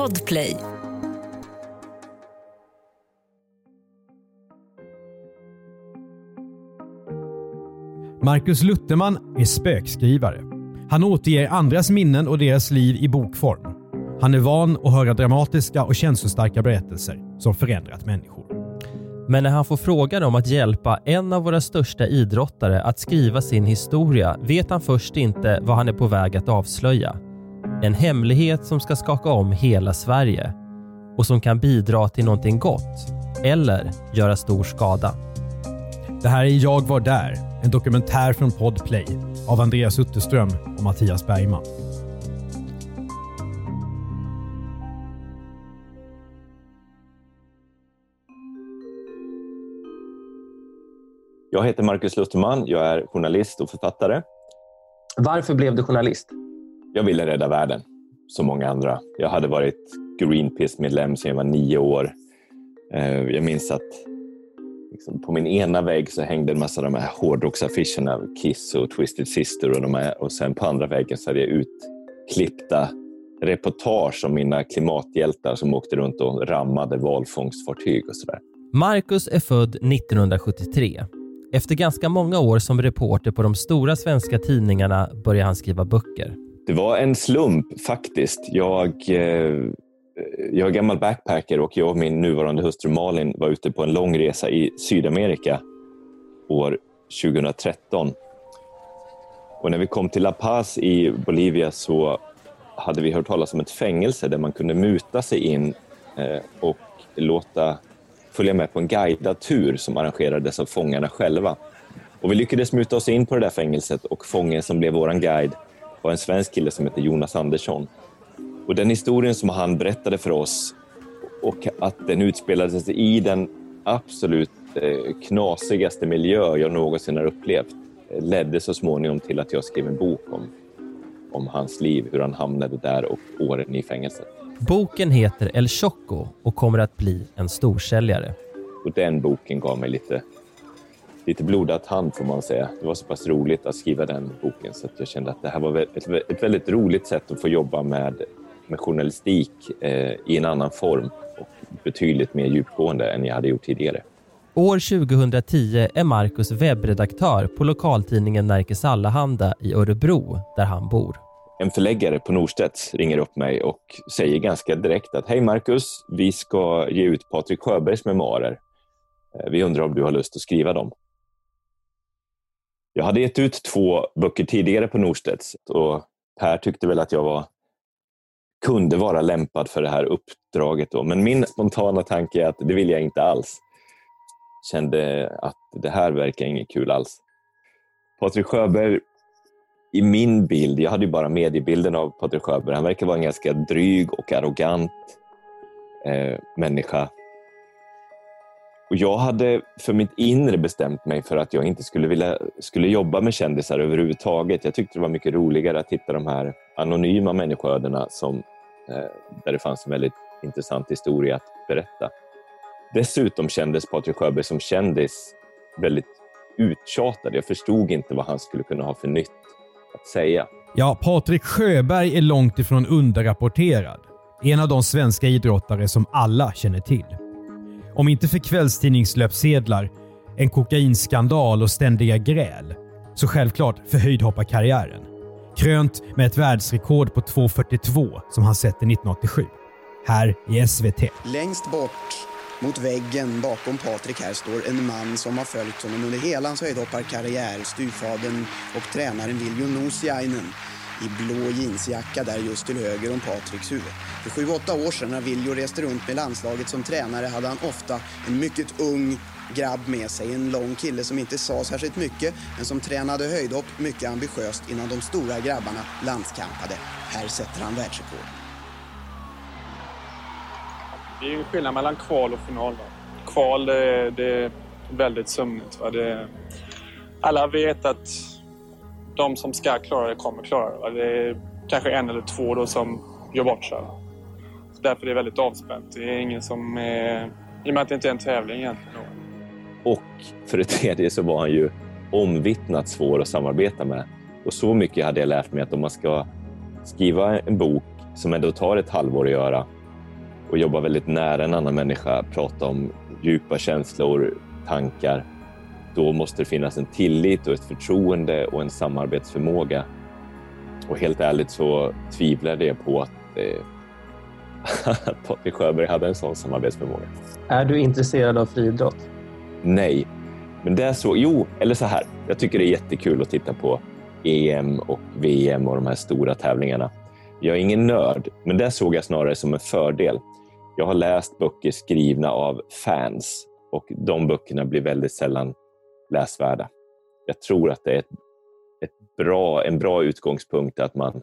Podplay. Marcus Lutherman är spökskrivare. Han återger andras minnen och deras liv i bokform. Han är van att höra dramatiska och känslostarka berättelser som förändrat människor. Men när han får frågan om att hjälpa en av våra största idrottare att skriva sin historia vet han först inte vad han är på väg att avslöja. En hemlighet som ska skaka om hela Sverige och som kan bidra till någonting gott eller göra stor skada. Det här är Jag var där, en dokumentär från Podplay av Andreas Utterström och Mattias Bergman. Jag heter Marcus Lutherman. Jag är journalist och författare. Varför blev du journalist? Jag ville rädda världen, som många andra. Jag hade varit Greenpeace-medlem sedan jag var nio år. Eh, jag minns att liksom, på min ena vägg så hängde en massa av de här hårdrocksaffischerna av Kiss och Twisted Sister och, de här, och sen på andra väggen så hade jag utklippta reportage om mina klimathjältar som åkte runt och rammade valfångstfartyg och sådär. Marcus är född 1973. Efter ganska många år som reporter på de stora svenska tidningarna började han skriva böcker. Det var en slump faktiskt. Jag, eh, jag är gammal backpacker och jag och min nuvarande hustru Malin var ute på en lång resa i Sydamerika år 2013. Och när vi kom till La Paz i Bolivia så hade vi hört talas om ett fängelse där man kunde muta sig in eh, och låta följa med på en guidad tur som arrangerades av fångarna själva. Och vi lyckades muta oss in på det där fängelset och fången som blev vår guide var en svensk kille som heter Jonas Andersson. Och den historien som han berättade för oss och att den utspelade sig i den absolut eh, knasigaste miljö jag någonsin har upplevt eh, ledde så småningom till att jag skrev en bok om, om hans liv, hur han hamnade där och åren i fängelset. Boken heter El Choco och kommer att bli en storsäljare. Och den boken gav mig lite, lite blodad hand får man säga. Det var så pass roligt att skriva den boken så att jag kände att det här var ett, ett väldigt roligt sätt att få jobba med, med journalistik eh, i en annan form och betydligt mer djupgående än jag hade gjort tidigare. År 2010 är Marcus webbredaktör på lokaltidningen Närkes Allehanda i Örebro, där han bor en förläggare på Norstedts ringer upp mig och säger ganska direkt att Hej Marcus, vi ska ge ut Patrik Sjöbergs memoarer. Eh, vi undrar om du har lust att skriva dem. Jag hade gett ut två böcker tidigare på Norstedts och Per tyckte väl att jag var, kunde vara lämpad för det här uppdraget. Då. Men min spontana tanke är att det vill jag inte alls. Kände att det här verkar inget kul alls. Patrik Sjöberg i min bild, jag hade ju bara mediebilden av Patrik Sjöberg, han verkar vara en ganska dryg och arrogant eh, människa. Och jag hade för mitt inre bestämt mig för att jag inte skulle vilja skulle jobba med kändisar överhuvudtaget. Jag tyckte det var mycket roligare att hitta de här anonyma människoödena som, eh, där det fanns en väldigt intressant historia att berätta. Dessutom kändes Patrik Sjöberg som kändis väldigt uttjatad. Jag förstod inte vad han skulle kunna ha för nytt att säga. Ja, Patrik Sjöberg är långt ifrån underrapporterad. En av de svenska idrottare som alla känner till. Om inte för kvällstidningslöpsedlar, en kokainskandal och ständiga gräl, så självklart för höjdhopparkarriären. Krönt med ett världsrekord på 2.42 som han sätter 1987. Här i SVT. Längst bort mot väggen bakom Patrik här står en man som har följt honom under hela hans höjdhopparkarriär. Styvfadern och tränaren Viljo Nousiainen i blå jeansjacka där just till höger om Patriks huvud. För sju, åtta år sedan när Viljo reste runt med landslaget som tränare hade han ofta en mycket ung grabb med sig. En lång kille som inte sa särskilt mycket men som tränade höjdhopp mycket ambitiöst innan de stora grabbarna landskampade. Här sätter han världsrekord. Det är ju skillnad mellan kval och final. Kval det, det är väldigt sömnigt. Va? Det, alla vet att de som ska klara det kommer klara det. Det är kanske en eller två då som gör bort sig. Så därför är det väldigt avspänt. Det är ingen som är... I och med att det inte är en tävling egentligen. Och för det tredje så var han ju omvittnat svår att samarbeta med. Och så mycket hade jag lärt mig att om man ska skriva en bok som ändå tar ett halvår att göra och jobba väldigt nära en annan människa, prata om djupa känslor, tankar, då måste det finnas en tillit och ett förtroende och en samarbetsförmåga. Och helt ärligt så tvivlade jag på att, eh, att Patrik Sjöberg hade en sån samarbetsförmåga. Är du intresserad av friidrott? Nej, men det är så. Jo, eller så här. Jag tycker det är jättekul att titta på EM och VM och de här stora tävlingarna. Jag är ingen nörd, men det såg jag snarare som en fördel. Jag har läst böcker skrivna av fans och de böckerna blir väldigt sällan läsvärda. Jag tror att det är ett, ett bra, en bra utgångspunkt att man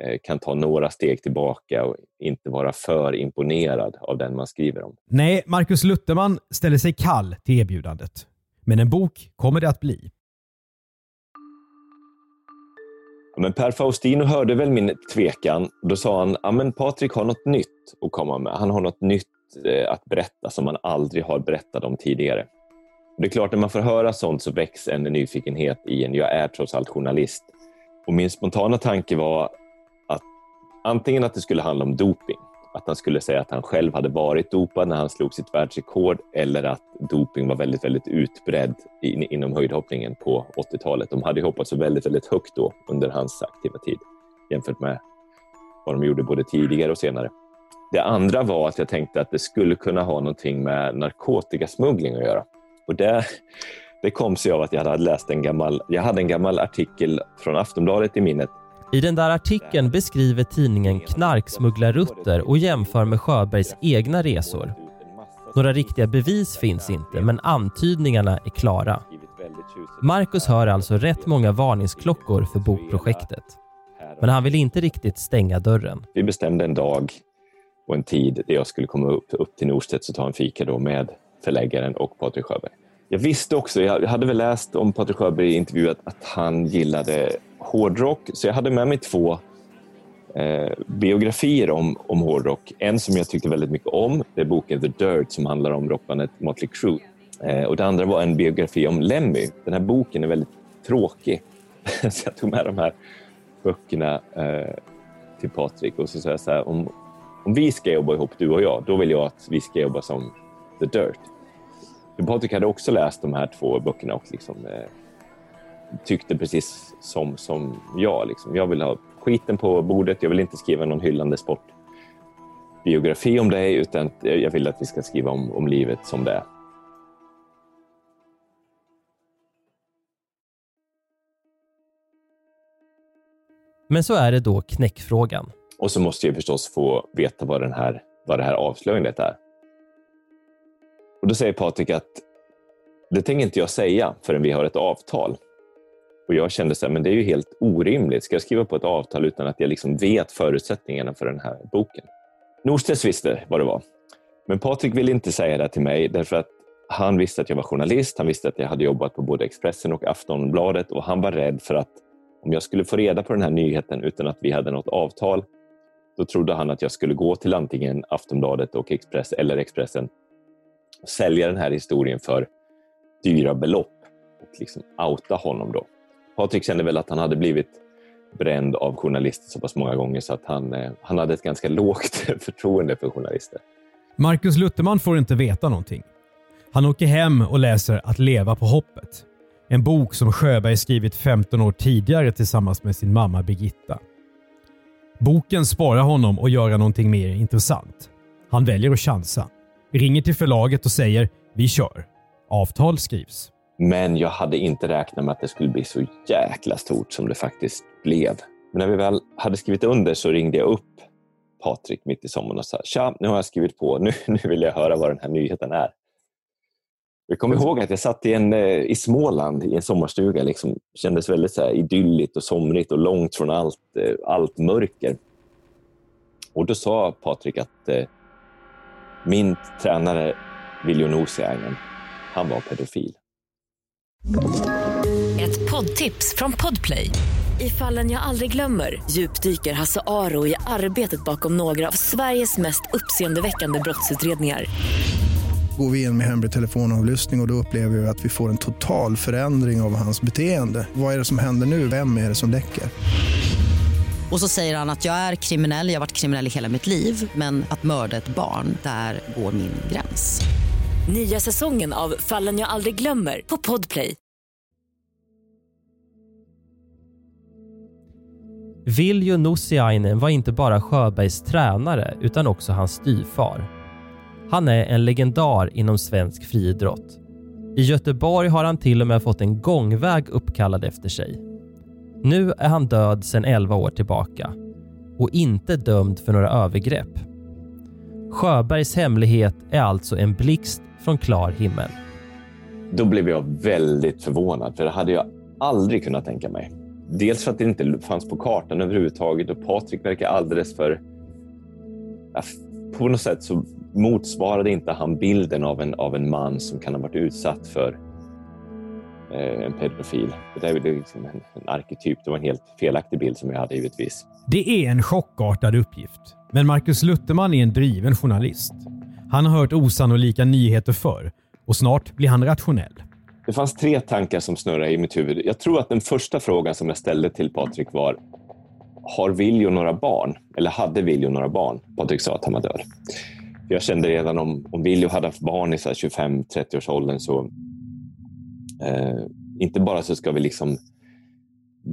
eh, kan ta några steg tillbaka och inte vara för imponerad av den man skriver om. Nej, Marcus Lutherman ställer sig kall till erbjudandet. Men en bok kommer det att bli. Men Per Faustino hörde väl min tvekan. Då sa han ja, men Patrik har något nytt att komma med. Han har något nytt eh, att berätta som han aldrig har berättat om tidigare. Det är klart, när man får höra sånt så väcks en nyfikenhet i en. Jag är trots allt journalist. Och min spontana tanke var att antingen att det skulle handla om doping, att han skulle säga att han själv hade varit dopad när han slog sitt världsrekord eller att doping var väldigt, väldigt utbredd in, inom höjdhoppningen på 80-talet. De hade hoppat så väldigt, väldigt högt då under hans aktiva tid jämfört med vad de gjorde både tidigare och senare. Det andra var att jag tänkte att det skulle kunna ha någonting med narkotikasmuggling att göra. Och det, det kom sig av att jag hade läst en gammal, jag hade en gammal artikel från Aftonbladet i minnet i den där artikeln beskriver tidningen knarksmugglarrutter och jämför med Sjöbergs egna resor. Några riktiga bevis finns inte, men antydningarna är klara. Marcus hör alltså rätt många varningsklockor för bokprojektet. Men han vill inte riktigt stänga dörren. Vi bestämde en dag och en tid där jag skulle komma upp, upp till Norstedts och ta en fika då med förläggaren och Patrik Sjöberg. Jag visste också, jag hade väl läst om Patrik Sjöberg i intervjuet, att han gillade hårdrock. Så jag hade med mig två eh, biografier om, om hårdrock. En som jag tyckte väldigt mycket om, det är boken The Dirt som handlar om rockbandet Motley Crue. Eh, och det andra var en biografi om Lemmy. Den här boken är väldigt tråkig. så jag tog med de här böckerna eh, till Patrik och så sa jag så här, om, om vi ska jobba ihop, du och jag, då vill jag att vi ska jobba som The Dirt. Patrik hade också läst de här två böckerna och liksom, eh, tyckte precis som, som jag. Liksom. Jag vill ha skiten på bordet. Jag vill inte skriva någon hyllande sportbiografi om dig, utan jag vill att vi ska skriva om, om livet som det är. Men så är det då knäckfrågan. Och så måste jag förstås få veta vad, den här, vad det här avslöjandet är. Och Då säger Patrik att det tänker inte jag säga förrän vi har ett avtal. Och jag kände så här, men det är ju helt orimligt. Ska jag skriva på ett avtal utan att jag liksom vet förutsättningarna för den här boken? Norstedts visste vad det var. Men Patrik ville inte säga det till mig därför att han visste att jag var journalist. Han visste att jag hade jobbat på både Expressen och Aftonbladet och han var rädd för att om jag skulle få reda på den här nyheten utan att vi hade något avtal, då trodde han att jag skulle gå till antingen Aftonbladet och Express eller Expressen sälja den här historien för dyra belopp och liksom outa honom. då. Patrik kände väl att han hade blivit bränd av journalister så pass många gånger så att han, eh, han hade ett ganska lågt förtroende för journalister. Marcus Lutterman får inte veta någonting. Han åker hem och läser Att leva på hoppet. En bok som Sjöberg skrivit 15 år tidigare tillsammans med sin mamma Birgitta. Boken sparar honom att göra någonting mer intressant. Han väljer att chansa. Ringer till förlaget och säger “Vi kör”. Avtal skrivs. Men jag hade inte räknat med att det skulle bli så jäkla stort som det faktiskt blev. Men när vi väl hade skrivit under så ringde jag upp Patrik mitt i sommaren och sa “Tja, nu har jag skrivit på. Nu, nu vill jag höra vad den här nyheten är.” Jag kommer ihåg att jag satt i, en, eh, i Småland i en sommarstuga. Liksom, kändes väldigt så här idylligt och somrigt och långt från allt, eh, allt mörker. Och då sa Patrik att eh, min tränare Viljo Nosiainen, han var pedofil. Ett poddtips från Podplay. I fallen jag aldrig glömmer djupdyker Hasse Aro i arbetet bakom några av Sveriges mest uppseendeväckande brottsutredningar. Går vi in med hemlig telefonavlyssning och, och då upplever vi att vi får en total förändring av hans beteende. Vad är det som händer nu? Vem är det som läcker? Och så säger han att jag är kriminell, jag har varit kriminell i hela mitt liv men att mörda ett barn, där går min gräns. Nya säsongen av Fallen jag aldrig glömmer på Podplay. Viljo Nussiainen var inte bara Sjöbergs tränare utan också hans styvfar. Han är en legendar inom svensk friidrott. I Göteborg har han till och med fått en gångväg uppkallad efter sig. Nu är han död sedan 11 år tillbaka och inte dömd för några övergrepp. Sjöbergs hemlighet är alltså en blixt från klar himmel. Då blev jag väldigt förvånad, för det hade jag aldrig kunnat tänka mig. Dels för att det inte fanns på kartan överhuvudtaget och Patrik verkar alldeles för... På något sätt så motsvarade inte han bilden av en, av en man som kan ha varit utsatt för en pedofil. Det är liksom en, en arketyp. Det var en helt felaktig bild som jag hade givetvis. Det är en chockartad uppgift. Men Marcus Lutterman är en driven journalist. Han har hört osannolika nyheter förr och snart blir han rationell. Det fanns tre tankar som snurrade i mitt huvud. Jag tror att den första frågan som jag ställde till Patrik var Har Viljo några barn? Eller hade Viljo några barn? Patrik sa att han var död. Jag kände redan om, om Viljo hade haft barn i 25-30 års åldern så eh, inte bara så ska vi liksom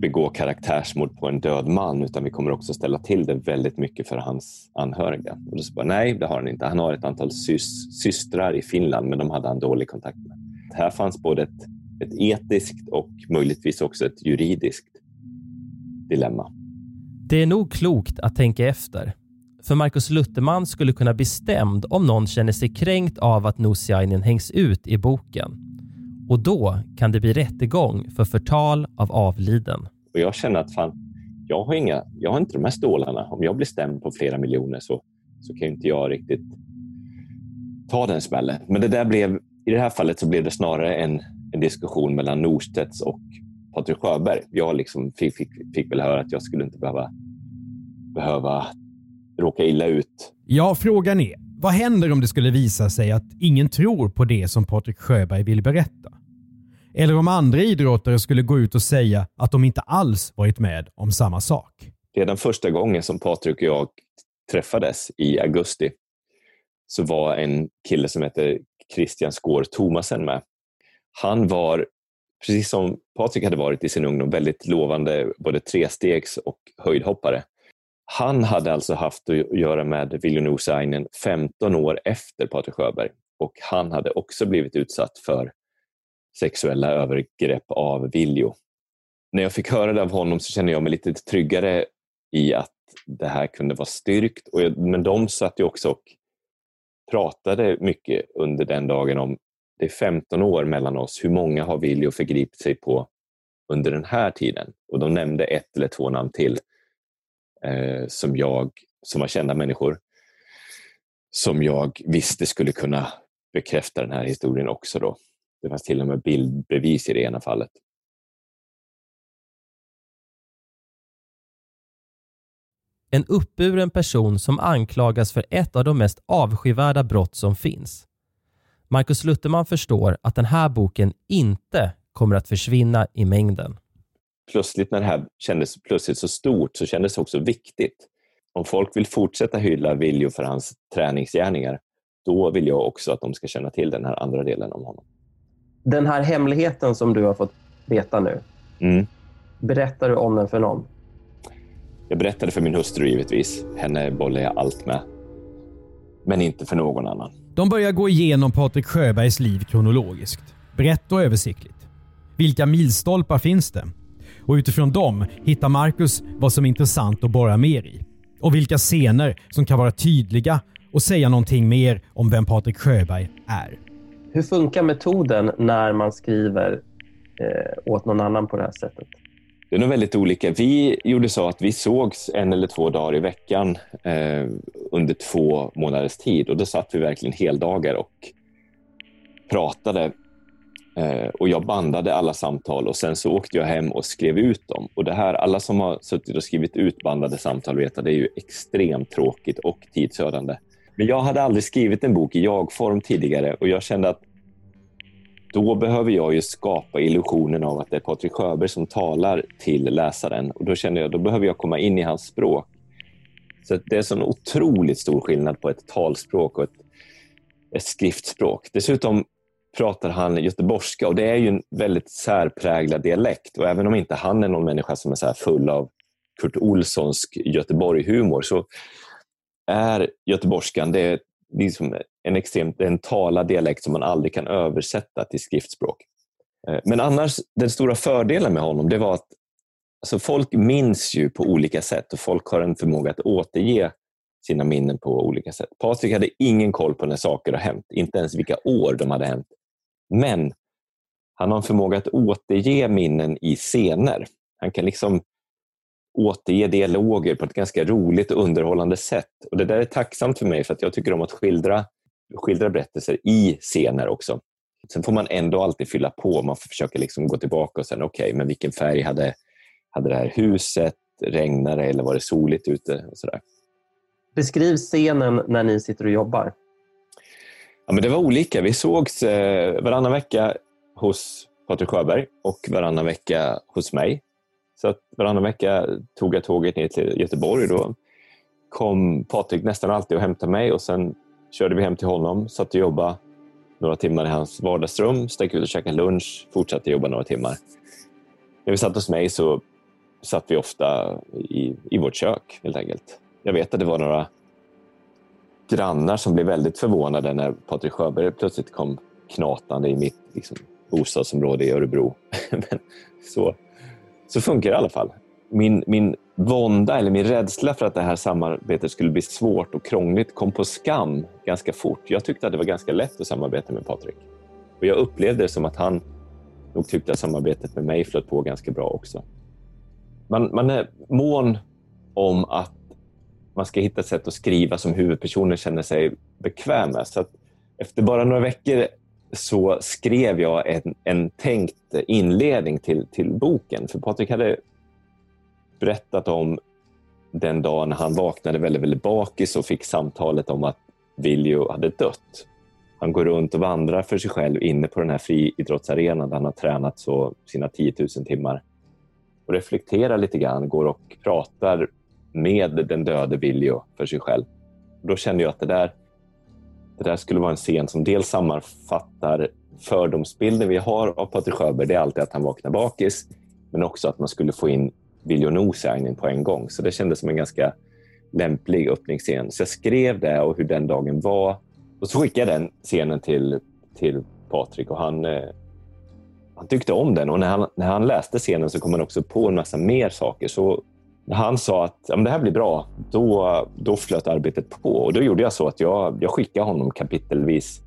begå karaktärsmord på en död man utan vi kommer också ställa till det väldigt mycket för hans anhöriga. Och då så bara, nej, det har han inte. Han har ett antal sys systrar i Finland men de hade han dålig kontakt med. Här fanns både ett, ett etiskt och möjligtvis också ett juridiskt dilemma. Det är nog klokt att tänka efter. För Markus Lutterman skulle kunna bli stämd om någon känner sig kränkt av att Nusiainen hängs ut i boken. Och då kan det bli rättegång för förtal av avliden. Och jag känner att fan, jag har, inga, jag har inte de här stålarna. Om jag blir stämd på flera miljoner så, så kan inte jag riktigt ta den smällen. Men det där blev, i det här fallet så blev det snarare en, en diskussion mellan Norstedts och Patrik Sjöberg. Jag liksom fick, fick, fick väl höra att jag skulle inte behöva, behöva råka illa ut. Ja, frågan är, vad händer om det skulle visa sig att ingen tror på det som Patrik Sjöberg vill berätta? Eller om andra idrottare skulle gå ut och säga att de inte alls varit med om samma sak? Redan första gången som Patrik och jag träffades i augusti så var en kille som heter Christian Skår Thomasen med. Han var, precis som Patrik hade varit i sin ungdom, väldigt lovande både trestegs och höjdhoppare. Han hade alltså haft att göra med Viljo Nuusainen 15 år efter Patrik Sjöberg och han hade också blivit utsatt för sexuella övergrepp av Viljo. När jag fick höra det av honom så kände jag mig lite tryggare i att det här kunde vara styrkt. Och jag, men de satt ju också och pratade mycket under den dagen om det är 15 år mellan oss. Hur många har Viljo förgripit sig på under den här tiden? Och de nämnde ett eller två namn till eh, som jag, som var kända människor, som jag visste skulle kunna bekräfta den här historien också. Då. Det fanns till och med bildbevis i det ena fallet. En uppburen person som anklagas för ett av de mest avskyvärda brott som finns. Markus Lutterman förstår att den här boken inte kommer att försvinna i mängden plötsligt när det här kändes plötsligt så stort så kändes det också viktigt. Om folk vill fortsätta hylla Viljo för hans träningsgärningar, då vill jag också att de ska känna till den här andra delen om honom. Den här hemligheten som du har fått veta nu, mm. berättar du om den för någon? Jag berättade för min hustru givetvis. Henne bollar jag allt med. Men inte för någon annan. De börjar gå igenom Patrik Sjöbergs liv kronologiskt. Brett och översiktligt. Vilka milstolpar finns det? Och utifrån dem hittar Marcus vad som är intressant att borra mer i. Och vilka scener som kan vara tydliga och säga någonting mer om vem Patrik Sjöberg är. Hur funkar metoden när man skriver eh, åt någon annan på det här sättet? Det är nog väldigt olika. Vi gjorde så att vi sågs en eller två dagar i veckan eh, under två månaders tid och då satt vi verkligen heldagar och pratade Eh, och jag bandade alla samtal och sen så åkte jag hem och skrev ut dem. Och det här, alla som har suttit och skrivit ut bandade samtal vet att det är ju extremt tråkigt och tidsödande. Men jag hade aldrig skrivit en bok i jag-form tidigare och jag kände att då behöver jag ju skapa illusionen av att det är Patrik Sjöberg som talar till läsaren. Och Då kände jag då behöver jag komma in i hans språk. Så det är en sån otroligt stor skillnad på ett talspråk och ett, ett skriftspråk. Dessutom pratar han göteborgska och det är ju en väldigt särpräglad dialekt. Och även om inte han är någon människa som är så full av Kurt Olssonsk Göteborg-humor så är göteborgskan det är liksom en extremt en talad dialekt som man aldrig kan översätta till skriftspråk. Eh, men annars, den stora fördelen med honom det var att alltså folk minns ju på olika sätt och folk har en förmåga att återge sina minnen på olika sätt. Patrik hade ingen koll på när saker har hänt, inte ens vilka år de hade hänt. Men han har en förmåga att återge minnen i scener. Han kan liksom återge dialoger på ett ganska roligt och underhållande sätt. Och Det där är tacksamt för mig för att jag tycker om att skildra, skildra berättelser i scener också. Sen får man ändå alltid fylla på. Man får försöka liksom gå tillbaka och säga okej, okay, men vilken färg hade, hade det här huset? Regnade det eller var det soligt ute? Och sådär. Beskriv scenen när ni sitter och jobbar. Ja, men det var olika. Vi sågs eh, varannan vecka hos Patrik Sjöberg och varannan vecka hos mig. Så att varannan vecka tog jag tåget ner till Göteborg. Då kom Patrik nästan alltid och hämtade mig och sen körde vi hem till honom, satt och jobbade några timmar i hans vardagsrum, stack ut och käkade lunch, fortsatte jobba några timmar. När vi satt hos mig så satt vi ofta i, i vårt kök helt enkelt. Jag vet att det var några grannar som blev väldigt förvånade när Patrik Sjöberg plötsligt kom knatande i mitt liksom, bostadsområde i Örebro. Men så, så funkar det i alla fall. Min, min vånda eller min rädsla för att det här samarbetet skulle bli svårt och krångligt kom på skam ganska fort. Jag tyckte att det var ganska lätt att samarbeta med Patrik. Och jag upplevde det som att han nog tyckte att samarbetet med mig flöt på ganska bra också. Man, man är mån om att man ska hitta ett sätt att skriva som huvudpersonen känner sig bekväm med. Så efter bara några veckor så skrev jag en, en tänkt inledning till, till boken. För Patrik hade berättat om den dagen han vaknade väldigt, väldigt bakis och fick samtalet om att Viljo hade dött. Han går runt och vandrar för sig själv inne på den här friidrottsarenan där han har tränat så sina 10 000 timmar och reflekterar lite grann, går och pratar med den döde Viljo för sig själv. Då kände jag att det där, det där skulle vara en scen som dels sammanfattar fördomsbilden vi har av Patrik Sjöberg. Det är alltid att han vaknar bakis, men också att man skulle få in Viljo Noseainen på en gång. Så det kändes som en ganska lämplig öppningsscen. Så jag skrev det och hur den dagen var. Och så skickade jag den scenen till, till Patrik och han, eh, han tyckte om den. Och när han, när han läste scenen så kom han också på en massa mer saker. Så när han sa att ja, det här blir bra, då, då flöt arbetet på. Och då gjorde jag så att jag, jag skickade honom kapitelvis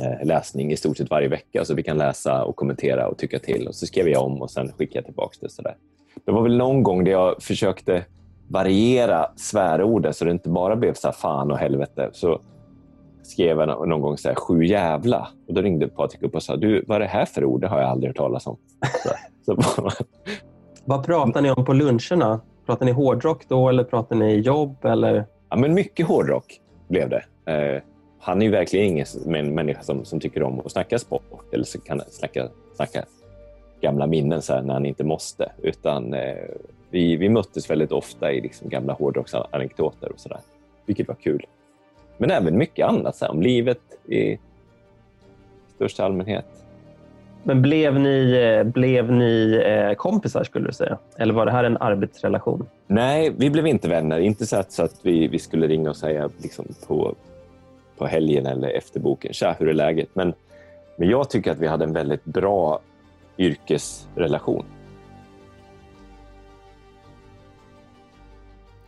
eh, läsning i stort sett varje vecka så vi kan läsa och kommentera och tycka till. Och Så skrev jag om och sen skickade jag tillbaka det. Sådär. Det var väl någon gång där jag försökte variera svärordet så det inte bara blev så fan och helvete. Så skrev jag någon gång så här, sju jävla. Och då ringde Patrik upp och sa, du, vad är det här för ord? Det har jag aldrig hört talas om. Så, så vad pratar ni om på luncherna? Pratar ni hårdrock då eller pratar ni jobb? Eller? Ja, men mycket hårdrock blev det. Eh, han är ju verkligen ingen människa som, som tycker om att snacka sport eller så kan snacka, snacka gamla minnen så när han inte måste. Utan eh, vi, vi möttes väldigt ofta i liksom gamla hårdrocksanekdoter och sådär, vilket var kul. Men även mycket annat, så här, om livet i största allmänhet. Men blev ni, eh, blev ni eh, kompisar skulle du säga? Eller var det här en arbetsrelation? Nej, vi blev inte vänner. Inte så att, så att vi, vi skulle ringa och säga liksom på, på helgen eller efter boken, tja, hur är läget? Men, men jag tycker att vi hade en väldigt bra yrkesrelation.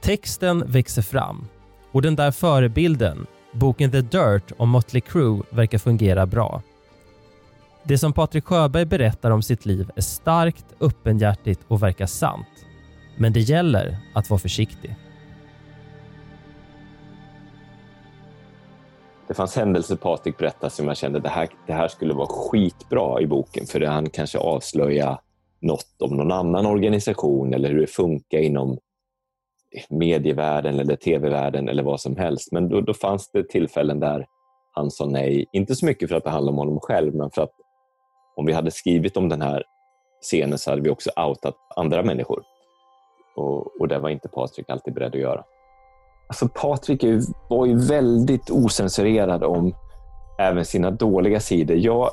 Texten växer fram och den där förebilden, boken The Dirt om Motley Crue, verkar fungera bra. Det som Patrik Sjöberg berättar om sitt liv är starkt, öppenhjärtigt och verkar sant. Men det gäller att vara försiktig. Det fanns händelser Patrik berättade som jag kände det här, det här skulle vara skitbra i boken för det han kanske avslöja något om någon annan organisation eller hur det funkar inom medievärlden eller tv-världen eller vad som helst. Men då, då fanns det tillfällen där han sa nej. Inte så mycket för att det handlade om honom själv, men för att om vi hade skrivit om den här scenen så hade vi också outat andra människor. Och, och det var inte Patrik alltid beredd att göra. Alltså Patrik var ju väldigt osensurerad om även sina dåliga sidor. Jag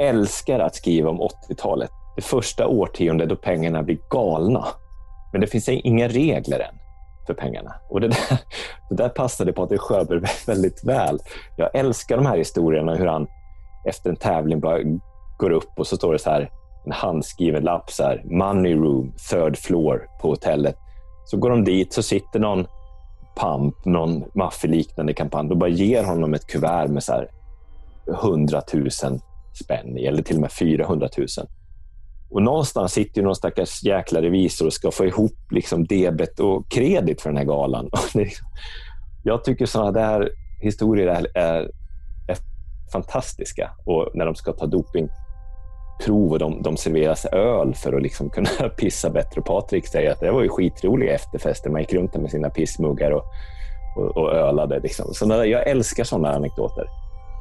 älskar att skriva om 80-talet. Det första årtiondet då pengarna blir galna. Men det finns inga regler än för pengarna. Och det där, det där passade Patrik Sjöberg väldigt väl. Jag älskar de här historierna, hur han efter en tävling bara går upp och så står det så här, en handskriven lapp, så här, money room, third floor på hotellet. Så går de dit, så sitter någon pamp, någon maffiliknande kampanj, och bara ger honom ett kuvert med så här 100 000 spänn i, eller till och med 400 000. Och någonstans sitter ju någon stackars jäkla revisor och ska få ihop liksom debet och kredit för den här galan. Liksom, jag tycker sådana där historier är, fantastiska. Och när de ska ta dopingprov och de, de serveras öl för att liksom kunna pissa bättre. Patrik säger att det var ju skitroliga efterfester. Man gick runt med sina pissmuggar och, och, och ölade. Liksom. Så där, jag älskar sådana anekdoter.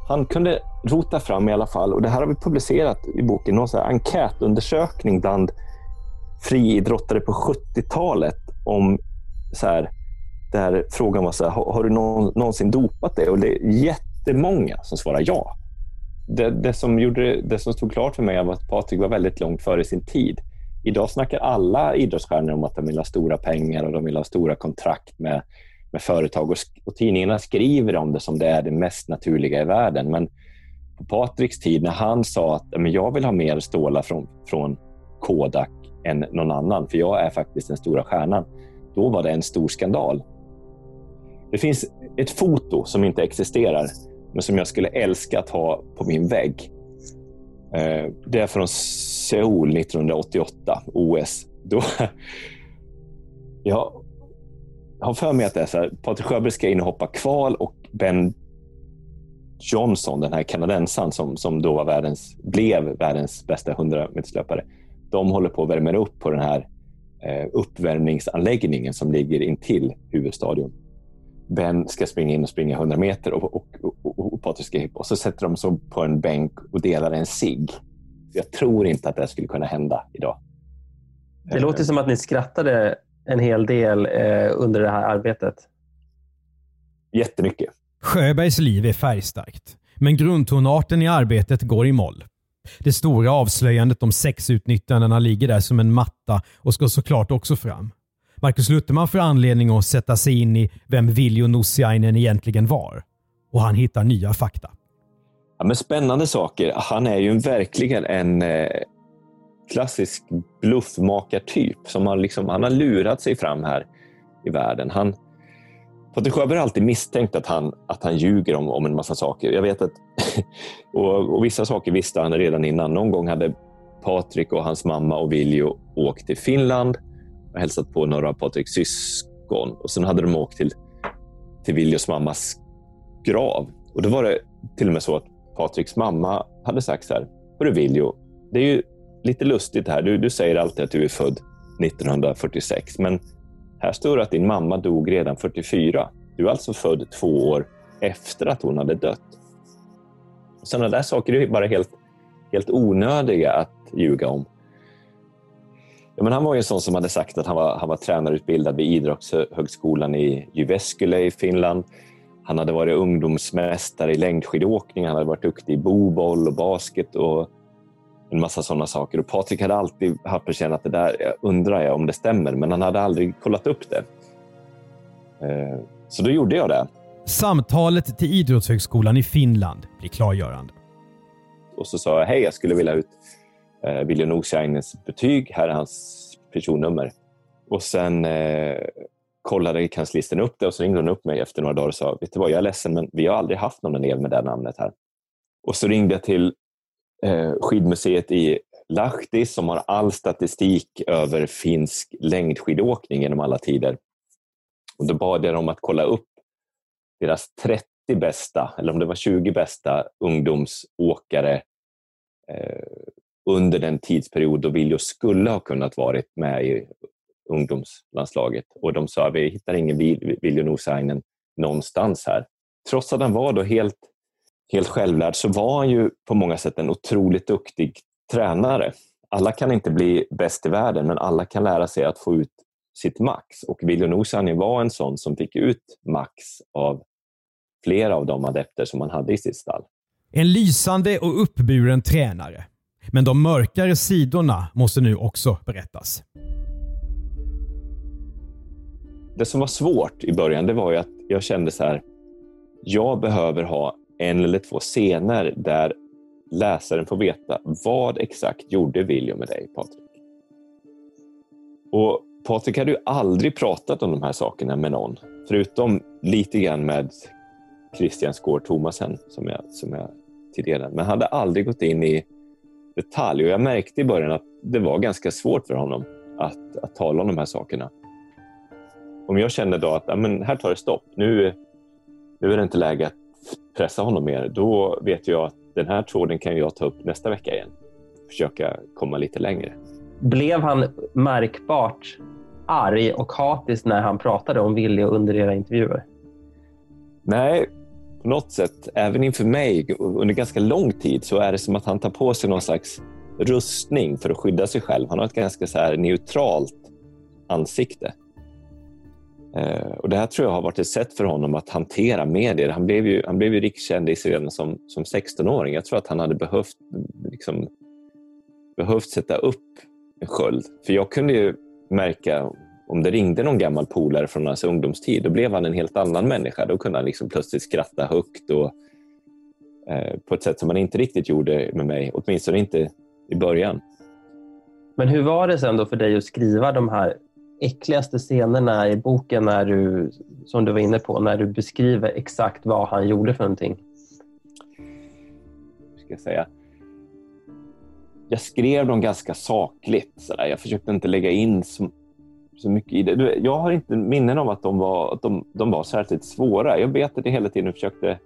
Han kunde rota fram i alla fall, och det här har vi publicerat i boken, någon sån enkätundersökning bland friidrottare på 70-talet om så här, där frågan var så här, har, du någonsin dopat dig? Och det är jättemånga som svarar ja. Det, det, som gjorde, det som stod klart för mig var att Patrik var väldigt långt före sin tid. Idag snackar alla idrottsstjärnor om att de vill ha stora pengar och de vill ha stora kontrakt med med företag och, och tidningarna skriver om det som det är det mest naturliga i världen. Men på Patriks tid när han sa att men jag vill ha mer stålar från, från Kodak än någon annan, för jag är faktiskt den stora stjärnan. Då var det en stor skandal. Det finns ett foto som inte existerar, men som jag skulle älska att ha på min vägg. Eh, det är från Seoul 1988, OS. Då, jag har för mig att det är så här, Patrik Sjöberg ska in och hoppa kval och Ben Johnson, den här kanadensaren som, som då var världens, blev världens bästa 100-meterslöpare, de håller på att värma upp på den här eh, uppvärmningsanläggningen som ligger intill huvudstadion. Ben ska springa in och springa 100 meter och, och, och, och Patrik ska hoppa. Och så sätter de sig på en bänk och delar en cigg. Jag tror inte att det skulle kunna hända idag. Det låter som att ni skrattade en hel del eh, under det här arbetet. Jättemycket. Sjöbergs liv är färgstarkt, men grundtonarten i arbetet går i moll. Det stora avslöjandet om sexutnyttjandena ligger där som en matta och ska såklart också fram. Markus Lutterman får anledning att sätta sig in i vem Viljo Nussiainen egentligen var. Och han hittar nya fakta. Ja, men spännande saker. Han är ju verkligen en, eh, klassisk bluffmakartyp som har, liksom, han har lurat sig fram här i världen. Han, Patrik Sjöberg har alltid misstänkt att han, att han ljuger om, om en massa saker. Jag vet att, och, och vissa saker visste han redan innan. Någon gång hade Patrik och hans mamma och Viljo åkt till Finland och hälsat på några av Patriks syskon. Och sen hade de åkt till, till Viljos mammas grav. Och då var det till och med så att Patriks mamma hade sagt så här. Hörru Viljo, det är ju lite lustigt här. Du, du säger alltid att du är född 1946, men här står det att din mamma dog redan 44. Du är alltså född två år efter att hon hade dött. Sådana där saker är bara helt, helt onödiga att ljuga om. Ja, men han var ju en sån som hade sagt att han var, han var tränarutbildad vid Idrottshögskolan i Jyväskylä i Finland. Han hade varit ungdomsmästare i längdskidåkning, han hade varit duktig i boboll och basket och en massa sådana saker. Och Patrik hade alltid haft på känn att det där jag undrar jag om det stämmer, men han hade aldrig kollat upp det. Eh, så då gjorde jag det. Samtalet till Idrottshögskolan i Finland blir klargörande. Och så sa jag, hej, jag skulle vilja ut eh, William Nosiainens betyg. Här är hans personnummer. Och sen eh, kollade kanslisten upp det och så ringde hon upp mig efter några dagar och sa, vet du vad, jag är ledsen, men vi har aldrig haft någon elev med det namnet här. Och så ringde jag till eh, skidmuseet i Lahti som har all statistik över finsk längdskidåkning genom alla tider. Och då bad jag dem att kolla upp deras 30 bästa, eller om det var 20 bästa ungdomsåkare eh, under den tidsperiod då Viljo skulle ha kunnat varit med i ungdomslandslaget. Och de sa att vi hittar ingen Viljo Nusainen någonstans här. Trots att han var då helt helt självlärd så var han ju på många sätt en otroligt duktig tränare. Alla kan inte bli bäst i världen, men alla kan lära sig att få ut sitt max. Och Viljo Nosani var en sån som fick ut max av flera av de adepter som han hade i sitt stall. En lysande och uppburen tränare. Men de mörkare sidorna måste nu också berättas. Det som var svårt i början det var ju att jag kände så här. Jag behöver ha en eller två scener där läsaren får veta vad exakt gjorde William med dig, Patrik? Och Patrik hade ju aldrig pratat om de här sakerna med någon, förutom lite grann med Christian Skår Thomasen som jag, som jag tidigare men hade aldrig gått in i detalj och jag märkte i början att det var ganska svårt för honom att, att tala om de här sakerna. Om jag kände då att men här tar det stopp, nu, nu är det inte läge att pressa honom mer, då vet jag att den här tråden kan jag ta upp nästa vecka igen. Försöka komma lite längre. Blev han märkbart arg och hatisk när han pratade om Willy under era intervjuer? Nej, på något sätt, även inför mig under ganska lång tid så är det som att han tar på sig någon slags rustning för att skydda sig själv. Han har ett ganska så här neutralt ansikte. Eh, och Det här tror jag har varit ett sätt för honom att hantera medier. Han blev ju, han blev ju rikskändis redan som, som 16-åring. Jag tror att han hade behövt, liksom, behövt sätta upp en sköld. För jag kunde ju märka om det ringde någon gammal polare från hans ungdomstid, då blev han en helt annan människa. Då kunde han liksom plötsligt skratta högt och eh, på ett sätt som han inte riktigt gjorde med mig, åtminstone inte i början. Men hur var det sen då för dig att skriva de här äckligaste scenerna i boken när du, som du var inne på, när du beskriver exakt vad han gjorde för någonting? Ska jag säga? Jag skrev dem ganska sakligt. Så där. Jag försökte inte lägga in så, så mycket i det. Jag har inte minnen om att de var, att de, de var särskilt svåra. Jag vet att jag hela tiden försökte...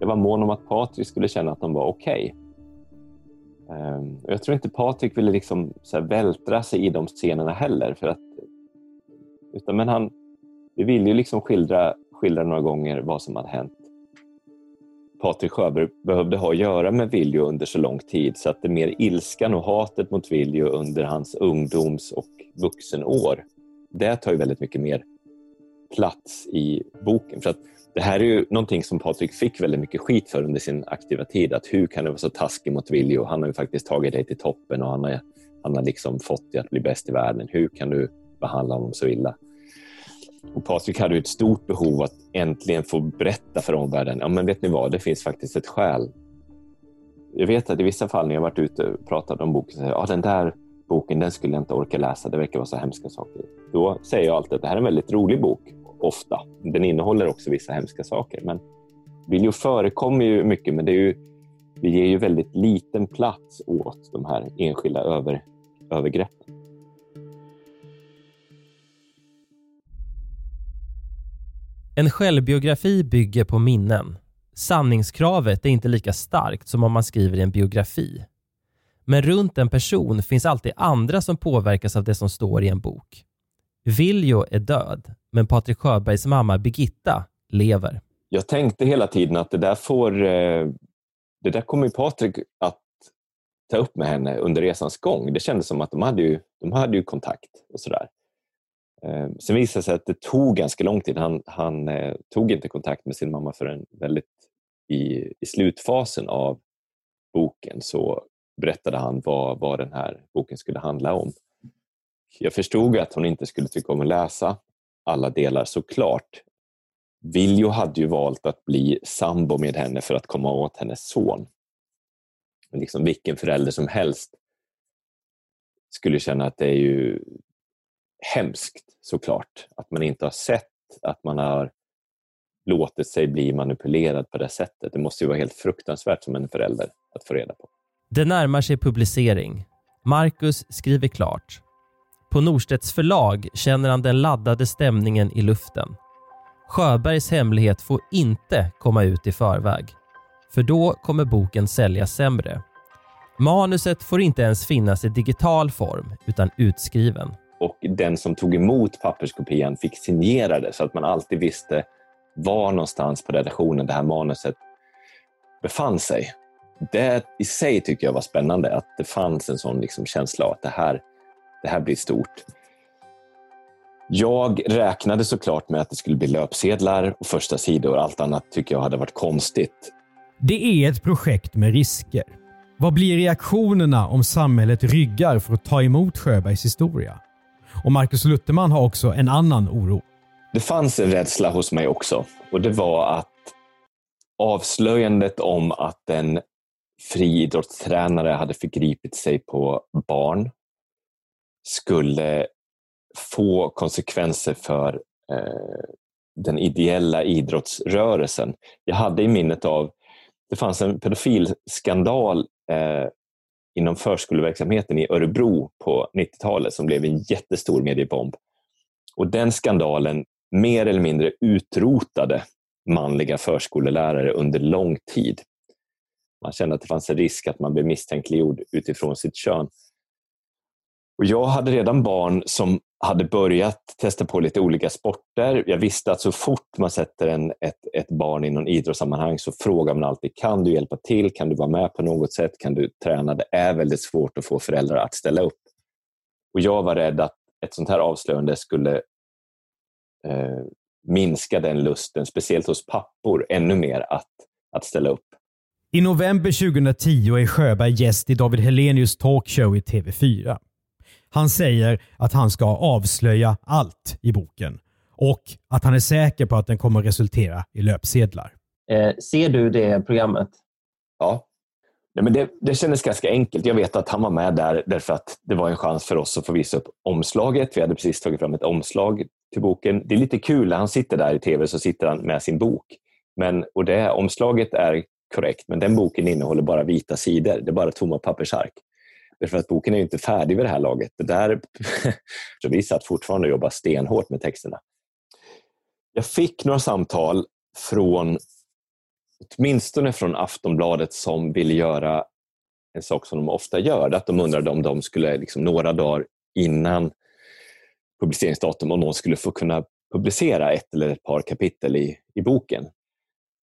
Jag var mån om att Patrik skulle känna att de var okej. Ehm, okay. Um, jag tror inte Patrik ville liksom så vältra sig i de scenerna heller. För att utan, men han, vi ville ju liksom skildra, skildra några gånger vad som hade hänt. Patrik Sjöberg behövde ha att göra med Viljo under så lång tid så att det mer ilskan och hatet mot Viljo under hans ungdoms och vuxenår, det tar ju väldigt mycket mer plats i boken. För att det här är ju någonting som Patrik fick väldigt mycket skit för under sin aktiva tid. Att hur kan du vara så taskig mot Viljo? Han har ju faktiskt tagit dig till toppen och han har, han har liksom fått dig att bli bäst i världen. Hur kan du behandla honom så illa. Och Patrik hade ett stort behov att äntligen få berätta för omvärlden. Ja, men vet ni vad? Det finns faktiskt ett skäl. Jag vet att i vissa fall när jag varit ute och pratat om boken, så säger jag, ja, den där boken den skulle jag inte orka läsa. Det verkar vara så hemska saker. Då säger jag alltid att det här är en väldigt rolig bok, ofta. Den innehåller också vissa hemska saker. Men Viljo förekommer ju mycket, men det är ju, vi ger ju väldigt liten plats åt de här enskilda över, övergreppen. En självbiografi bygger på minnen. Sanningskravet är inte lika starkt som om man skriver i en biografi. Men runt en person finns alltid andra som påverkas av det som står i en bok. Viljo är död, men Patrik Sjöbergs mamma Birgitta lever. Jag tänkte hela tiden att det där får... Eh, det där kommer Patrik att ta upp med henne under resans gång. Det kändes som att de hade ju, de hade ju kontakt och sådär. Eh, sen visade det sig att det tog ganska lång tid. Han, han eh, tog inte kontakt med sin mamma förrän väldigt i, i slutfasen av boken så berättade han vad, vad den här boken skulle handla om. Jag förstod att hon inte skulle tycka om att läsa alla delar såklart. Viljo hade ju valt att bli sambo med henne för att komma åt hennes son. Liksom vilken förälder som helst skulle känna att det är ju hemskt såklart. Att man inte har sett att man har låtit sig bli manipulerad på det sättet. Det måste ju vara helt fruktansvärt som en förälder att få reda på. Det närmar sig publicering. Marcus skriver klart. På Norstedts förlag känner han den laddade stämningen i luften. Sjöbergs hemlighet får inte komma ut i förväg. För då kommer boken säljas sämre. Manuset får inte ens finnas i digital form utan utskriven och den som tog emot papperskopian fick signera det så att man alltid visste var någonstans på redaktionen det här manuset befann sig. Det i sig tycker jag var spännande, att det fanns en sån liksom känsla av att det här, det här blir stort. Jag räknade såklart med att det skulle bli löpsedlar och första sidor. Allt annat tycker jag hade varit konstigt. Det är ett projekt med risker. Vad blir reaktionerna om samhället ryggar för att ta emot Sjöbergs historia? Och Marcus Lutterman har också en annan oro. Det fanns en rädsla hos mig också och det var att avslöjandet om att en friidrottstränare hade förgripit sig på barn skulle få konsekvenser för eh, den ideella idrottsrörelsen. Jag hade i minnet av, det fanns en pedofilskandal eh, inom förskoleverksamheten i Örebro på 90-talet som blev en jättestor mediebomb. Och den skandalen mer eller mindre utrotade manliga förskollärare under lång tid. Man kände att det fanns en risk att man blev misstänkliggjord utifrån sitt kön. Och jag hade redan barn som hade börjat testa på lite olika sporter. Jag visste att så fort man sätter en, ett, ett barn i någon idrottssammanhang så frågar man alltid kan du hjälpa till? Kan du vara med på något sätt? Kan du träna? Det är väldigt svårt att få föräldrar att ställa upp. Och Jag var rädd att ett sånt här avslöjande skulle eh, minska den lusten, speciellt hos pappor, ännu mer att, att ställa upp. I november 2010 är Sjöberg gäst i David Helenius talkshow i TV4. Han säger att han ska avslöja allt i boken och att han är säker på att den kommer resultera i löpsedlar. Eh, ser du det programmet? Ja. Nej, men det, det kändes ganska enkelt. Jag vet att han var med där därför att det var en chans för oss att få visa upp omslaget. Vi hade precis tagit fram ett omslag till boken. Det är lite kul när han sitter där i tv så sitter han med sin bok. Men, och det omslaget är korrekt, men den boken innehåller bara vita sidor. Det är bara tomma pappersark. Därför att boken är inte färdig vid det här laget. Det där, så vi satt fortfarande och jobbade stenhårt med texterna. Jag fick några samtal från, åtminstone från Aftonbladet som ville göra en sak som de ofta gör. Att de undrade om de skulle, liksom, några dagar innan publiceringsdatum, om någon skulle få kunna publicera ett eller ett par kapitel i, i boken.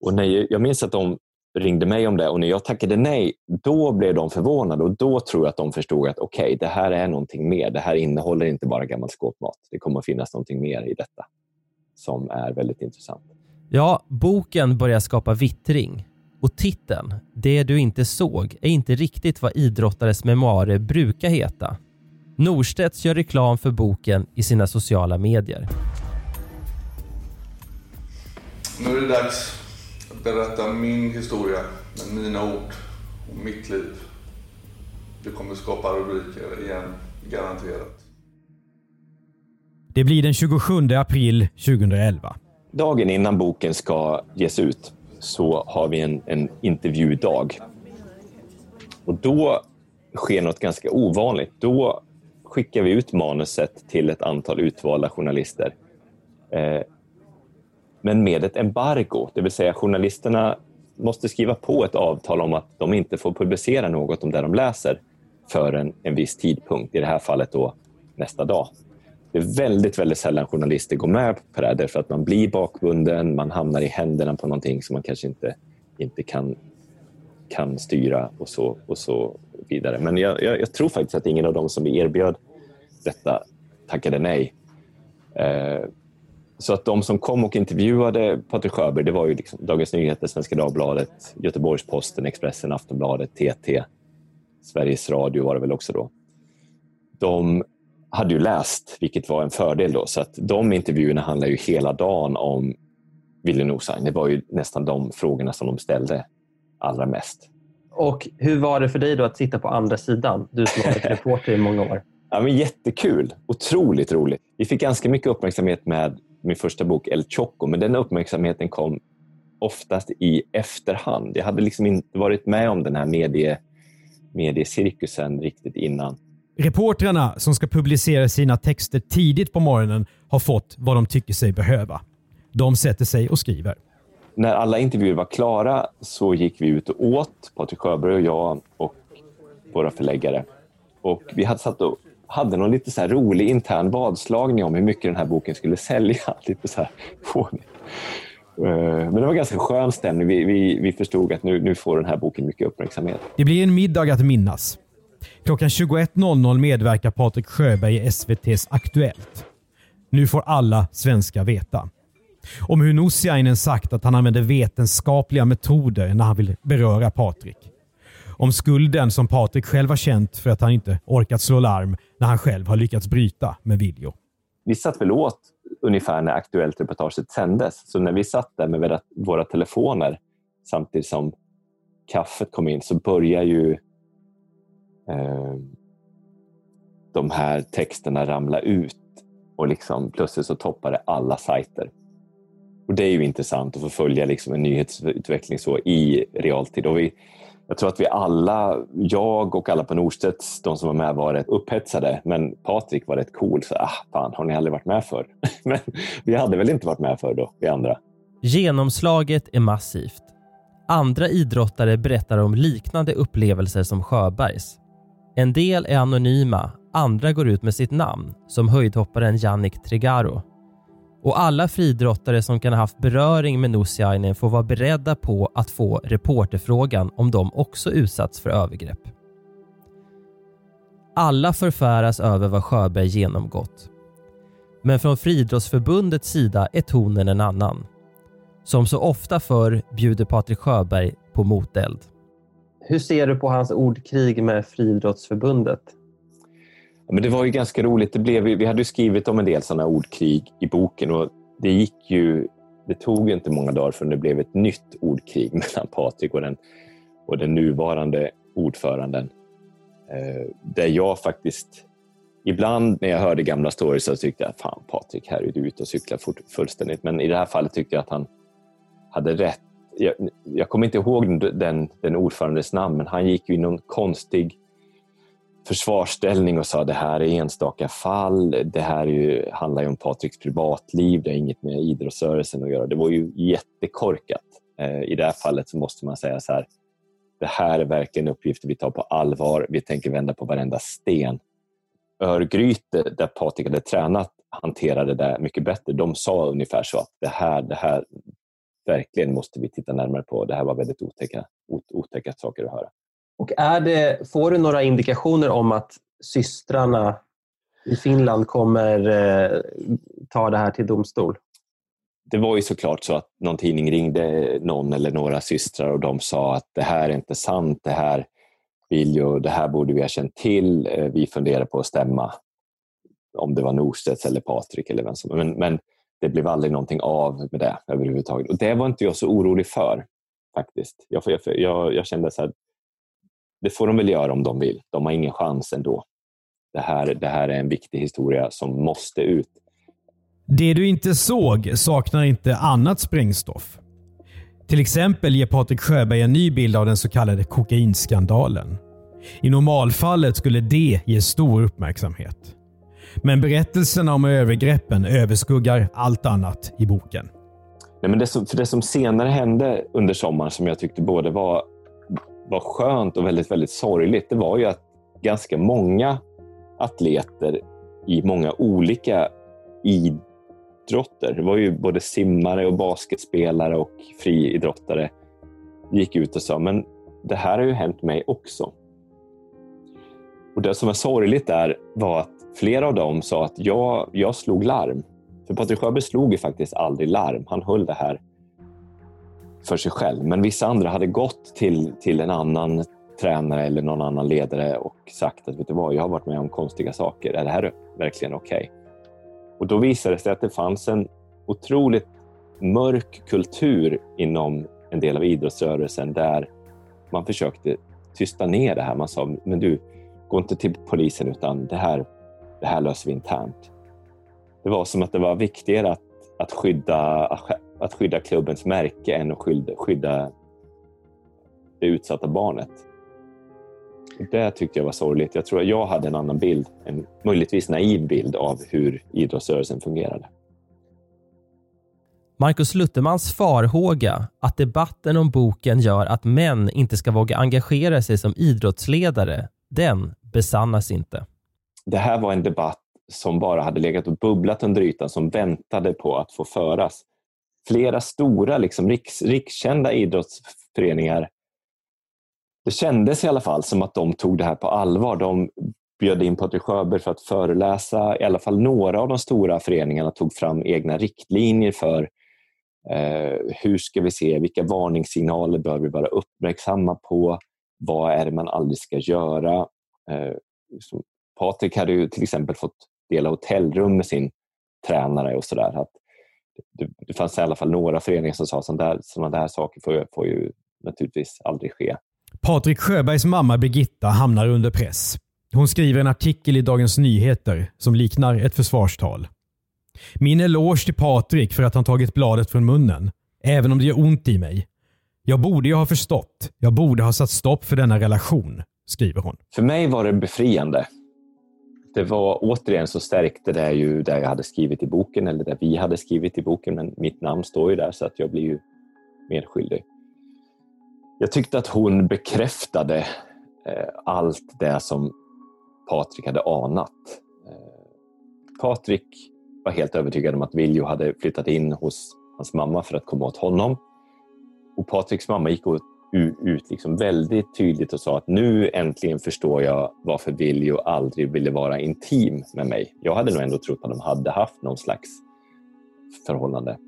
Och när jag minns att de ringde mig om det och när jag tackade nej, då blev de förvånade och då tror jag att de förstod att okej, okay, det här är någonting mer. Det här innehåller inte bara gammal skåpmat. Det kommer att finnas någonting mer i detta som är väldigt intressant. Ja, boken börjar skapa vittring och titeln, Det du inte såg, är inte riktigt vad idrottares memoarer brukar heta. Norstedts gör reklam för boken i sina sociala medier. Nu är det dags berätta min historia med mina ord och mitt liv. Det kommer skapa rubriker igen, garanterat. Det blir den 27 april 2011. Dagen innan boken ska ges ut så har vi en, en intervjudag. Och då sker något ganska ovanligt. Då skickar vi ut manuset till ett antal utvalda journalister. Eh, men med ett embargo, det vill säga journalisterna måste skriva på ett avtal om att de inte får publicera något om det de läser förrän en viss tidpunkt, i det här fallet då nästa dag. Det är väldigt, väldigt sällan journalister går med på det här därför att man blir bakbunden, man hamnar i händerna på någonting som man kanske inte, inte kan, kan styra och så, och så vidare. Men jag, jag, jag tror faktiskt att ingen av dem som vi erbjöd detta tackade nej. Eh, så att de som kom och intervjuade Patrik Sjöberg, det var ju liksom Dagens Nyheter, Svenska Dagbladet, Göteborgs-Posten, Expressen, Aftonbladet, TT, Sveriges Radio var det väl också då. De hade ju läst, vilket var en fördel då, så att de intervjuerna handlar ju hela dagen om Willy Nosain. Det var ju nästan de frågorna som de ställde allra mest. Och hur var det för dig då att sitta på andra sidan? Du som har varit reporter i många år. Ja, men jättekul. Otroligt roligt. Vi fick ganska mycket uppmärksamhet med min första bok El Choco, men den uppmärksamheten kom oftast i efterhand. Jag hade liksom inte varit med om den här medie, mediecirkusen riktigt innan. Reportrarna som ska publicera sina texter tidigt på morgonen har fått vad de tycker sig behöva. De sätter sig och skriver. När alla intervjuer var klara så gick vi ut och åt, Patrik Sjöberg och jag och våra förläggare. Och vi hade satt och hade någon lite så rolig intern vadslagning om hur mycket den här boken skulle sälja. Lite så här eh, men det var ganska skön stämning. Vi, vi, vi förstod att nu, nu får den här boken mycket uppmärksamhet. Det blir en middag att minnas. Klockan 21.00 medverkar Patrik Sjöberg i SVTs Aktuellt. Nu får alla svenskar veta. Om hur Nussiainen sagt att han använder vetenskapliga metoder när han vill beröra Patrik. Om skulden som Patrik själv har känt för att han inte orkat slå larm när han själv har lyckats bryta med Viljo. Vi satt väl åt ungefär när Aktuellt reportaget sändes. Så när vi satt där med våra telefoner samtidigt som kaffet kom in så börjar ju eh, de här texterna ramla ut och liksom, plötsligt så toppade alla sajter. Och Det är ju intressant att få följa liksom en nyhetsutveckling så i realtid. Och vi, jag tror att vi alla, jag och alla på Norstedts, de som var med, var rätt upphetsade. Men Patrik var rätt cool. Så, ah, fan, har ni aldrig varit med för? men vi hade väl inte varit med för då, vi andra. Genomslaget är massivt. Andra idrottare berättar om liknande upplevelser som Sjöbergs. En del är anonyma, andra går ut med sitt namn, som höjdhopparen Jannik Trigaro. Och alla friidrottare som kan ha haft beröring med Nussiainen får vara beredda på att få reporterfrågan om de också utsatts för övergrepp. Alla förfäras över vad Sjöberg genomgått. Men från Friidrottsförbundets sida är tonen en annan. Som så ofta förr bjuder Patrik Sjöberg på moteld. Hur ser du på hans ordkrig med Friidrottsförbundet? Men det var ju ganska roligt. Det blev, vi hade skrivit om en del sådana ordkrig i boken och det gick ju det tog inte många dagar förrän det blev ett nytt ordkrig mellan Patrik och den, och den nuvarande ordföranden. Eh, där jag faktiskt, ibland när jag hörde gamla stories så tyckte jag fan Patrik, här är du ute och cyklar fullständigt. Men i det här fallet tyckte jag att han hade rätt. Jag, jag kommer inte ihåg den, den ordförandes namn, men han gick ju i någon konstig försvarsställning och sa det här är enstaka fall. Det här ju, handlar ju om Patriks privatliv. Det har inget med idrottsrörelsen att göra. Det var ju jättekorkat. Eh, I det här fallet så måste man säga så här. Det här är verkligen uppgifter vi tar på allvar. Vi tänker vända på varenda sten. Örgryte, där Patrik hade tränat, hanterade det mycket bättre. De sa ungefär så att det här, det här verkligen måste vi titta närmare på. Det här var väldigt otäcka, otäcka saker att höra. Och är det, får du några indikationer om att systrarna i Finland kommer eh, ta det här till domstol? Det var ju såklart så att någon tidning ringde någon eller några systrar och de sa att det här är inte sant, det här vill ju, det här borde vi ha känt till, eh, vi funderar på att stämma om det var Norstedts eller Patrik eller vem som men, men det blev aldrig någonting av med det överhuvudtaget. Och det var inte jag så orolig för faktiskt. Jag, jag, jag, jag kände så här, det får de väl göra om de vill. De har ingen chans ändå. Det här, det här är en viktig historia som måste ut. Det du inte såg saknar inte annat sprängstoff. Till exempel ger Patrik Sjöberg en ny bild av den så kallade kokainskandalen. I normalfallet skulle det ge stor uppmärksamhet. Men berättelserna om övergreppen överskuggar allt annat i boken. Nej, men det, som, för det som senare hände under sommaren som jag tyckte både var var skönt och väldigt, väldigt sorgligt, det var ju att ganska många atleter i många olika idrotter, det var ju både simmare och basketspelare och friidrottare, gick ut och sa men det här har ju hänt mig också. Och Det som var sorgligt där var att flera av dem sa att jag, jag slog larm. För Patrik Sjöberg slog ju faktiskt aldrig larm. Han höll det här för sig själv. Men vissa andra hade gått till, till en annan tränare eller någon annan ledare och sagt att vet du vad, jag har varit med om konstiga saker. Är det här verkligen okej? Okay? Och då visade det sig att det fanns en otroligt mörk kultur inom en del av idrottsrörelsen där man försökte tysta ner det här. Man sa, men du, gå inte till polisen utan det här, det här löser vi internt. Det var som att det var viktigare att, att skydda att skydda klubbens märke än att skydda, skydda det utsatta barnet. Det tyckte jag var sorgligt. Jag tror att jag hade en annan bild, en möjligtvis naiv bild av hur idrottsrörelsen fungerade. Marcus Luthermans farhåga att debatten om boken gör att män inte ska våga engagera sig som idrottsledare, den besannas inte. Det här var en debatt som bara hade legat och bubblat under ytan, som väntade på att få föras flera stora liksom, riks, rikskända idrottsföreningar det kändes i alla fall som att de tog det här på allvar. De bjöd in Patrik Sjöberg för att föreläsa. I alla fall några av de stora föreningarna tog fram egna riktlinjer för eh, hur ska vi se, vilka varningssignaler bör vi vara uppmärksamma på? Vad är det man aldrig ska göra? Eh, Patrik hade ju till exempel fått dela hotellrum med sin tränare och sådär. Det, det fanns i alla fall några föreningar som sa att sådana där saker får, får ju naturligtvis aldrig ske. Patrik Sjöbergs mamma Birgitta hamnar under press. Hon skriver en artikel i Dagens Nyheter som liknar ett försvarstal. Min eloge till Patrik för att han tagit bladet från munnen, även om det gör ont i mig. Jag borde ju ha förstått. Jag borde ha satt stopp för denna relation, skriver hon. För mig var det befriande. Det var återigen så stärkte det ju det jag hade skrivit i boken, eller det vi hade skrivit i boken, men mitt namn står ju där så att jag blir ju medskyldig. Jag tyckte att hon bekräftade eh, allt det som Patrik hade anat. Eh, Patrik var helt övertygad om att Viljo hade flyttat in hos hans mamma för att komma åt honom. Och Patriks mamma gick ut liksom väldigt tydligt och sa att nu äntligen förstår jag varför Viljo aldrig ville vara intim med mig. Jag hade nog ändå trott att de hade haft någon slags förhållande.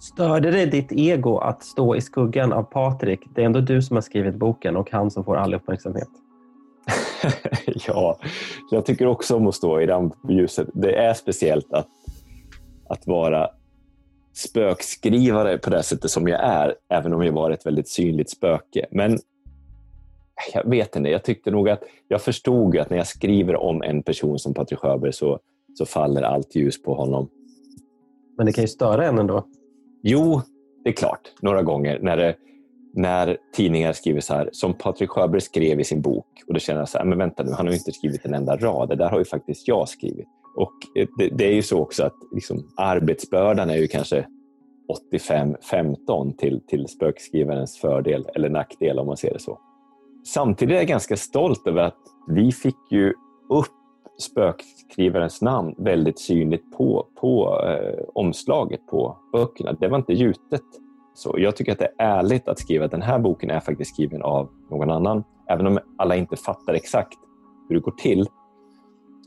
Störde det ditt ego att stå i skuggan av Patrik? Det är ändå du som har skrivit boken och han som får all uppmärksamhet. ja, jag tycker också om att stå i rampljuset. Det är speciellt att, att vara spökskrivare på det sättet som jag är, även om jag var ett väldigt synligt spöke. Men jag vet inte, jag tyckte nog att jag förstod att när jag skriver om en person som Patrik Sjöberg så, så faller allt ljus på honom. Men det kan ju störa en ändå. Jo, det är klart, några gånger när, det, när tidningar skriver så här, som Patrik Sjöberg skrev i sin bok och då känner jag så här, men vänta nu, han har ju inte skrivit en enda rad, det där har ju faktiskt jag skrivit. Och eh, det, det är ju så också att liksom, arbetsbördan är ju kanske 85-15 till, till spökskrivarens fördel eller nackdel om man ser det så. Samtidigt är jag ganska stolt över att vi fick ju upp spökskrivarens namn väldigt synligt på, på eh, omslaget på böckerna. Det var inte gjutet. Så jag tycker att det är ärligt att skriva att den här boken är faktiskt skriven av någon annan. Även om alla inte fattar exakt hur det går till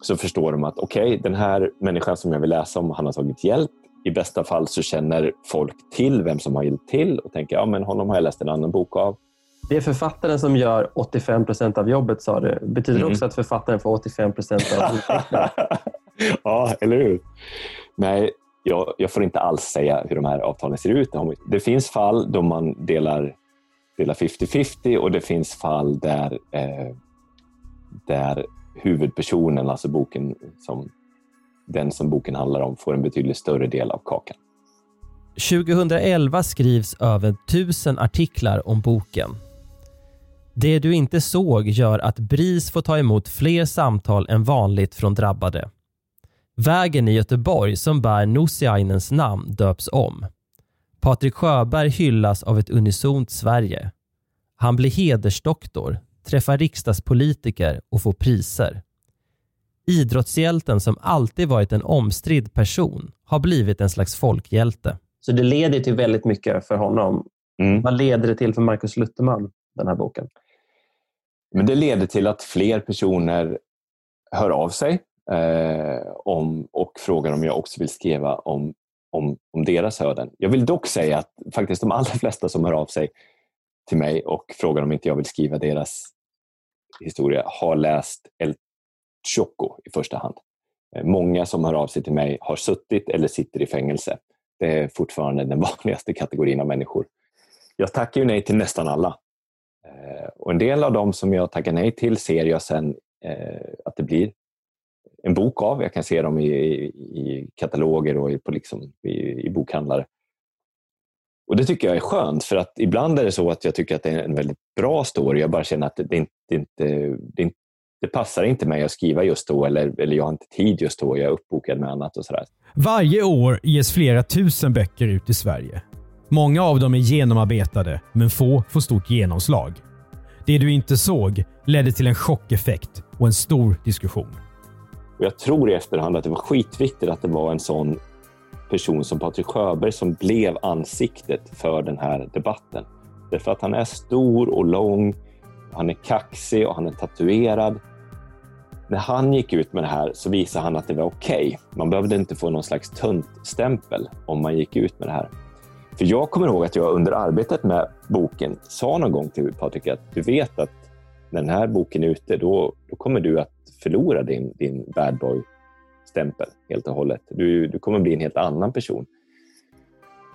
så förstår de att okej, okay, den här människan som jag vill läsa om, han har tagit hjälp. I bästa fall så känner folk till vem som har hjälpt till och tänker ja, men honom har jag läst en annan bok av. Det är författaren som gör 85 procent av jobbet, sa du. Betyder mm. också att författaren får 85 procent av intäkterna? ja, eller hur? Nej, jag, jag, får inte alls säga hur de här avtalen ser ut. Det finns fall då man delar 50-50 delar och det finns fall där, eh, där huvudpersonen, alltså boken som den som boken handlar om, får en betydligt större del av kakan. 2011 skrivs över tusen artiklar om boken det du inte såg gör att BRIS får ta emot fler samtal än vanligt från drabbade. Vägen i Göteborg som bär Nusiainens namn döps om. Patrik Sjöberg hyllas av ett unisont Sverige. Han blir hedersdoktor, träffar riksdagspolitiker och får priser. Idrottshjälten som alltid varit en omstridd person har blivit en slags folkhjälte. Så det leder till väldigt mycket för honom. Mm. Vad leder det till för Markus Lutterman, den här boken? Men det leder till att fler personer hör av sig eh, om, och frågar om jag också vill skriva om, om, om deras öden. Jag vill dock säga att faktiskt de allra flesta som hör av sig till mig och frågar om inte jag vill skriva deras historia har läst El Choco i första hand. Eh, många som hör av sig till mig har suttit eller sitter i fängelse. Det är fortfarande den vanligaste kategorin av människor. Jag tackar ju nej till nästan alla. Eh, och en del av dem som jag tackar nej till ser jag sen eh, att det blir en bok av. Jag kan se dem i, i, i kataloger och på liksom, i, i bokhandlar. Och Det tycker jag är skönt för att ibland är det så att jag tycker att det är en väldigt bra story. Jag bara känner att det, inte, det, inte, det, det passar inte mig att skriva just då eller, eller jag har inte tid just då. Jag är uppbokad med annat och sådär. Varje år ges flera tusen böcker ut i Sverige. Många av dem är genomarbetade, men få får stort genomslag. Det du inte såg ledde till en chockeffekt och en stor diskussion. Jag tror i efterhand att det var skitviktigt att det var en sån person som Patrik Sjöberg som blev ansiktet för den här debatten. Därför att han är stor och lång, han är kaxig och han är tatuerad. När han gick ut med det här så visade han att det var okej. Okay. Man behövde inte få någon slags töntstämpel om man gick ut med det här. För jag kommer ihåg att jag under arbetet med boken sa någon gång till Patrik att du vet att när den här boken är ute, då, då kommer du att förlora din, din bad stämpel helt och hållet. Du, du kommer bli en helt annan person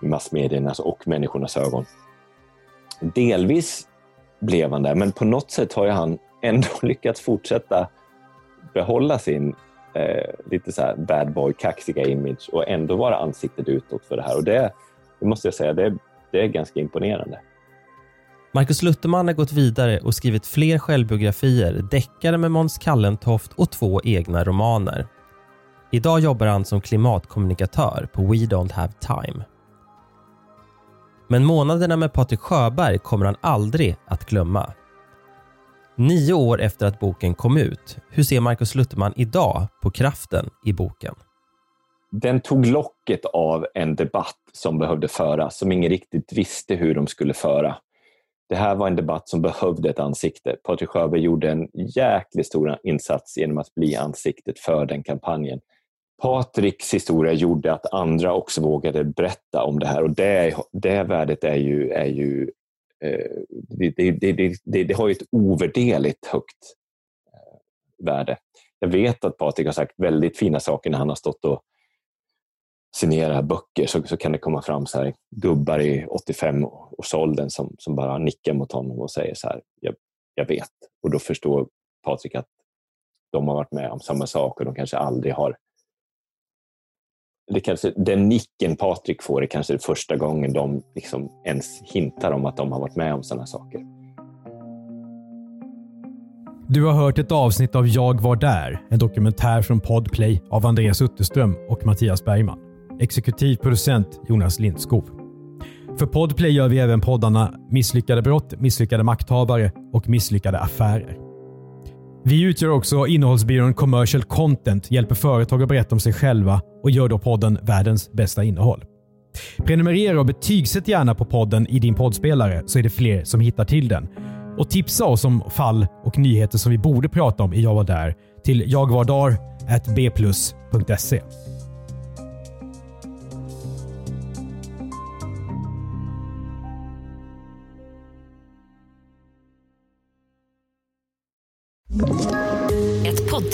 i massmediernas och människornas ögon. Delvis blev han det, men på något sätt har han ändå lyckats fortsätta behålla sin eh, lite så här bad boy, kaxiga image och ändå vara ansiktet utåt för det här. Och det, det måste jag säga, det, det är ganska imponerande. Marcus Lutterman har gått vidare och skrivit fler självbiografier, deckare med Måns Kallentoft och två egna romaner. Idag jobbar han som klimatkommunikatör på We Don't Have Time. Men månaderna med Patrik Sjöberg kommer han aldrig att glömma. Nio år efter att boken kom ut, hur ser Marcus Luttman idag på kraften i boken? Den tog locket av en debatt som behövde föras, som ingen riktigt visste hur de skulle föra. Det här var en debatt som behövde ett ansikte. Patrik Sjöberg gjorde en jäkligt stor insats genom att bli ansiktet för den kampanjen. Patriks historia gjorde att andra också vågade berätta om det här och det, det värdet är ju, är ju eh, det, det, det, det, har ju ett ovärderligt högt eh, värde. Jag vet att Patrik har sagt väldigt fina saker när han har stått och signerat böcker så, så kan det komma fram så här, gubbar i 85-årsåldern som, som bara nickar mot honom och säger så här, jag, jag vet. Och då förstår Patrik att de har varit med om samma sak och de kanske aldrig har det kanske, den nicken Patrik får är kanske det första gången de liksom ens hintar om att de har varit med om sådana saker. Du har hört ett avsnitt av Jag var där, en dokumentär från Podplay av Andreas Utterström och Mattias Bergman. Exekutiv producent Jonas Lindskov. För Podplay gör vi även poddarna Misslyckade brott, Misslyckade makthavare och Misslyckade affärer. Vi utgör också innehållsbyrån Commercial Content, hjälper företag att berätta om sig själva och gör då podden världens bästa innehåll. Prenumerera och betygsätt gärna på podden i din poddspelare så är det fler som hittar till den. Och tipsa oss om fall och nyheter som vi borde prata om i Jag var där till jagvardar.bplus.se. you